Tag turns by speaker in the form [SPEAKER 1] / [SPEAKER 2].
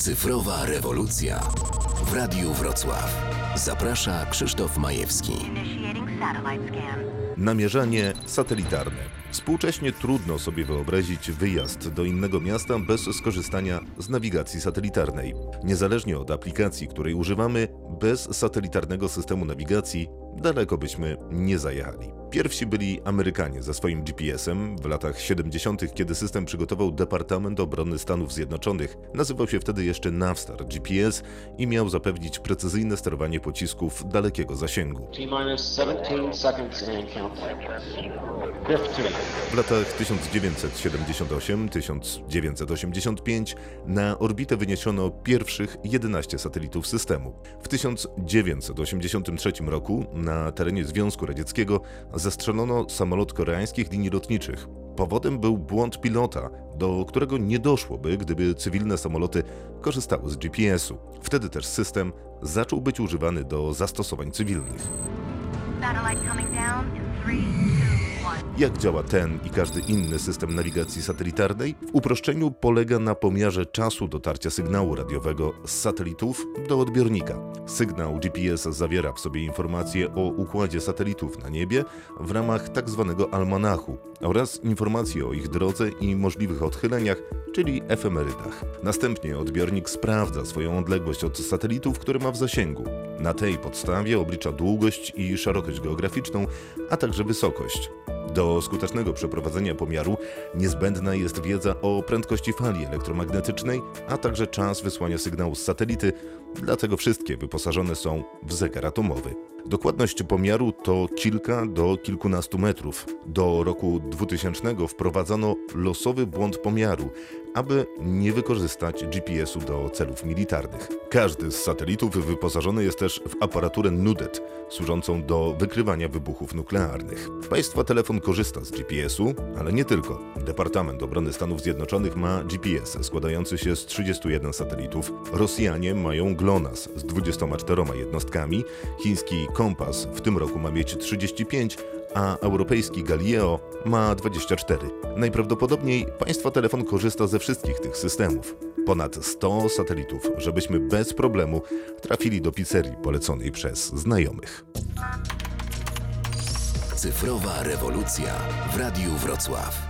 [SPEAKER 1] Cyfrowa rewolucja w Radiu Wrocław. Zaprasza Krzysztof Majewski.
[SPEAKER 2] Namierzanie satelitarne. Współcześnie trudno sobie wyobrazić wyjazd do innego miasta bez skorzystania z nawigacji satelitarnej. Niezależnie od aplikacji, której używamy, bez satelitarnego systemu nawigacji daleko byśmy nie zajechali. Pierwsi byli Amerykanie ze swoim GPS-em w latach 70., kiedy system przygotował Departament Obrony Stanów Zjednoczonych. Nazywał się wtedy jeszcze Navstar GPS i miał zapewnić precyzyjne sterowanie pocisków dalekiego zasięgu.
[SPEAKER 3] T minus 17 seconds and counting. 15.
[SPEAKER 2] W latach 1978-1985 na orbitę wyniesiono pierwszych 11 satelitów systemu. W 1983 roku na terenie Związku Radzieckiego zestrzelono samolot koreańskich linii lotniczych. Powodem był błąd pilota, do którego nie doszłoby, gdyby cywilne samoloty korzystały z GPS-u. Wtedy też system zaczął być używany do zastosowań cywilnych.
[SPEAKER 4] Satellite coming down in three, two, one.
[SPEAKER 2] Jak działa ten i każdy inny system nawigacji satelitarnej? W uproszczeniu polega na pomiarze czasu dotarcia sygnału radiowego z satelitów do odbiornika. Sygnał GPS zawiera w sobie informacje o układzie satelitów na niebie w ramach tzw. almanachu oraz informacje o ich drodze i możliwych odchyleniach, czyli efemerydach. Następnie odbiornik sprawdza swoją odległość od satelitów, które ma w zasięgu. Na tej podstawie oblicza długość i szerokość geograficzną, a także wysokość. Do skutecznego przeprowadzenia pomiaru niezbędna jest wiedza o prędkości fali elektromagnetycznej, a także czas wysłania sygnału z satelity, dlatego wszystkie wyposażone są w zegar atomowy. Dokładność pomiaru to kilka do kilkunastu metrów. Do roku 2000 wprowadzono losowy błąd pomiaru, aby nie wykorzystać GPS-u do celów militarnych. Każdy z satelitów wyposażony jest też w aparaturę NUDET, służącą do wykrywania wybuchów nuklearnych. Państwa telefon korzysta z GPS-u, ale nie tylko. Departament Obrony Stanów Zjednoczonych ma GPS składający się z 31 satelitów. Rosjanie mają GLONASS z 24 jednostkami, chiński Kompas w tym roku ma mieć 35, a europejski Galileo ma 24. Najprawdopodobniej państwa telefon korzysta ze wszystkich tych systemów. Ponad 100 satelitów, żebyśmy bez problemu trafili do pizzerii poleconej przez znajomych.
[SPEAKER 1] Cyfrowa rewolucja w Radiu Wrocław.